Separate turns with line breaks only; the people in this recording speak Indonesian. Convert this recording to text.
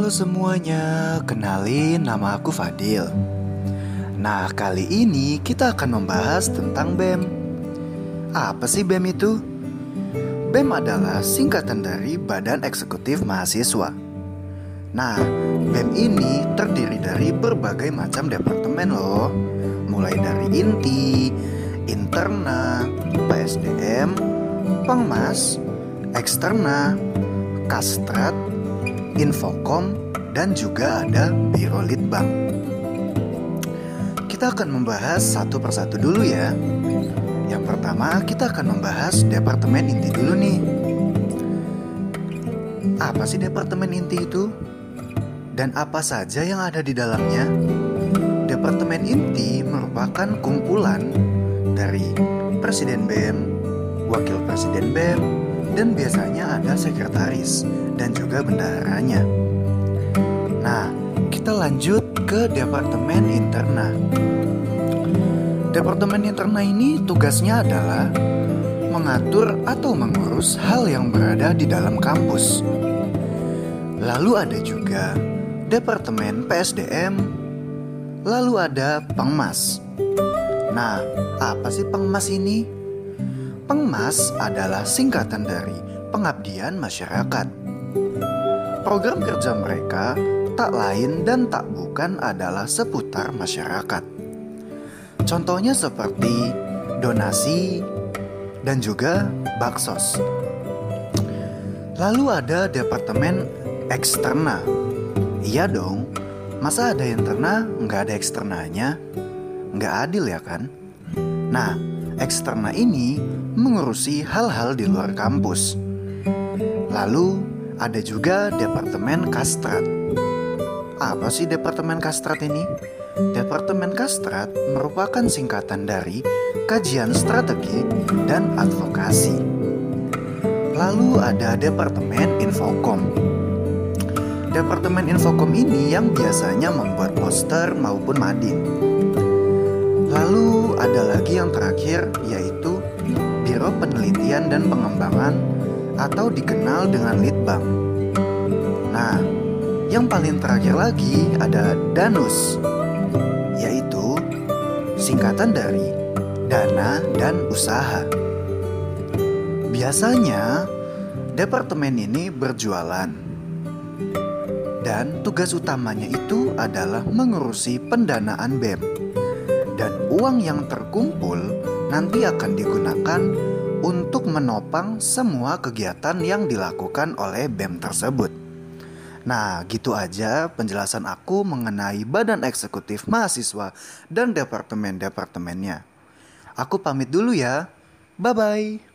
Halo semuanya, kenalin nama aku Fadil. Nah, kali ini kita akan membahas tentang BEM. Apa sih BEM itu? BEM adalah singkatan dari Badan Eksekutif Mahasiswa. Nah, BEM ini terdiri dari berbagai macam departemen loh. Mulai dari inti, interna, PSDM, pengmas, eksterna, kastrat, infokom, dan juga ada biro litbang. Kita akan membahas satu persatu dulu ya. Yang pertama kita akan membahas departemen inti dulu nih. Apa sih departemen inti itu? Dan apa saja yang ada di dalamnya? Departemen inti merupakan kumpulan dari Presiden BEM, Wakil Presiden BEM, dan biasanya ada sekretaris dan juga bendaharanya. Nah, kita lanjut ke Departemen Interna. Departemen Interna ini tugasnya adalah mengatur atau mengurus hal yang berada di dalam kampus. Lalu ada juga Departemen PSDM, lalu ada Pengmas. Nah, apa sih Pengmas ini? Pengmas adalah singkatan dari pengabdian masyarakat. Program kerja mereka tak lain dan tak bukan adalah seputar masyarakat. Contohnya seperti donasi dan juga baksos. Lalu ada departemen eksterna. Iya dong, masa ada yang terna nggak ada eksternanya? Nggak adil ya kan? Nah, eksterna ini mengurusi hal-hal di luar kampus. Lalu ada juga Departemen Kastrat. Apa sih Departemen Kastrat ini? Departemen Kastrat merupakan singkatan dari Kajian Strategi dan Advokasi. Lalu ada Departemen Infokom. Departemen Infokom ini yang biasanya membuat poster maupun mading. Lalu ada lagi yang terakhir yaitu Biro Penelitian dan Pengembangan atau dikenal dengan Litbang. Nah, yang paling terakhir lagi ada Danus, yaitu singkatan dari Dana dan Usaha. Biasanya, departemen ini berjualan, dan tugas utamanya itu adalah mengurusi pendanaan BEM, dan uang yang terkumpul nanti akan digunakan untuk menopang semua kegiatan yang dilakukan oleh BEM tersebut. Nah, gitu aja penjelasan aku mengenai Badan Eksekutif Mahasiswa dan departemen-departemennya. Aku pamit dulu ya. Bye bye.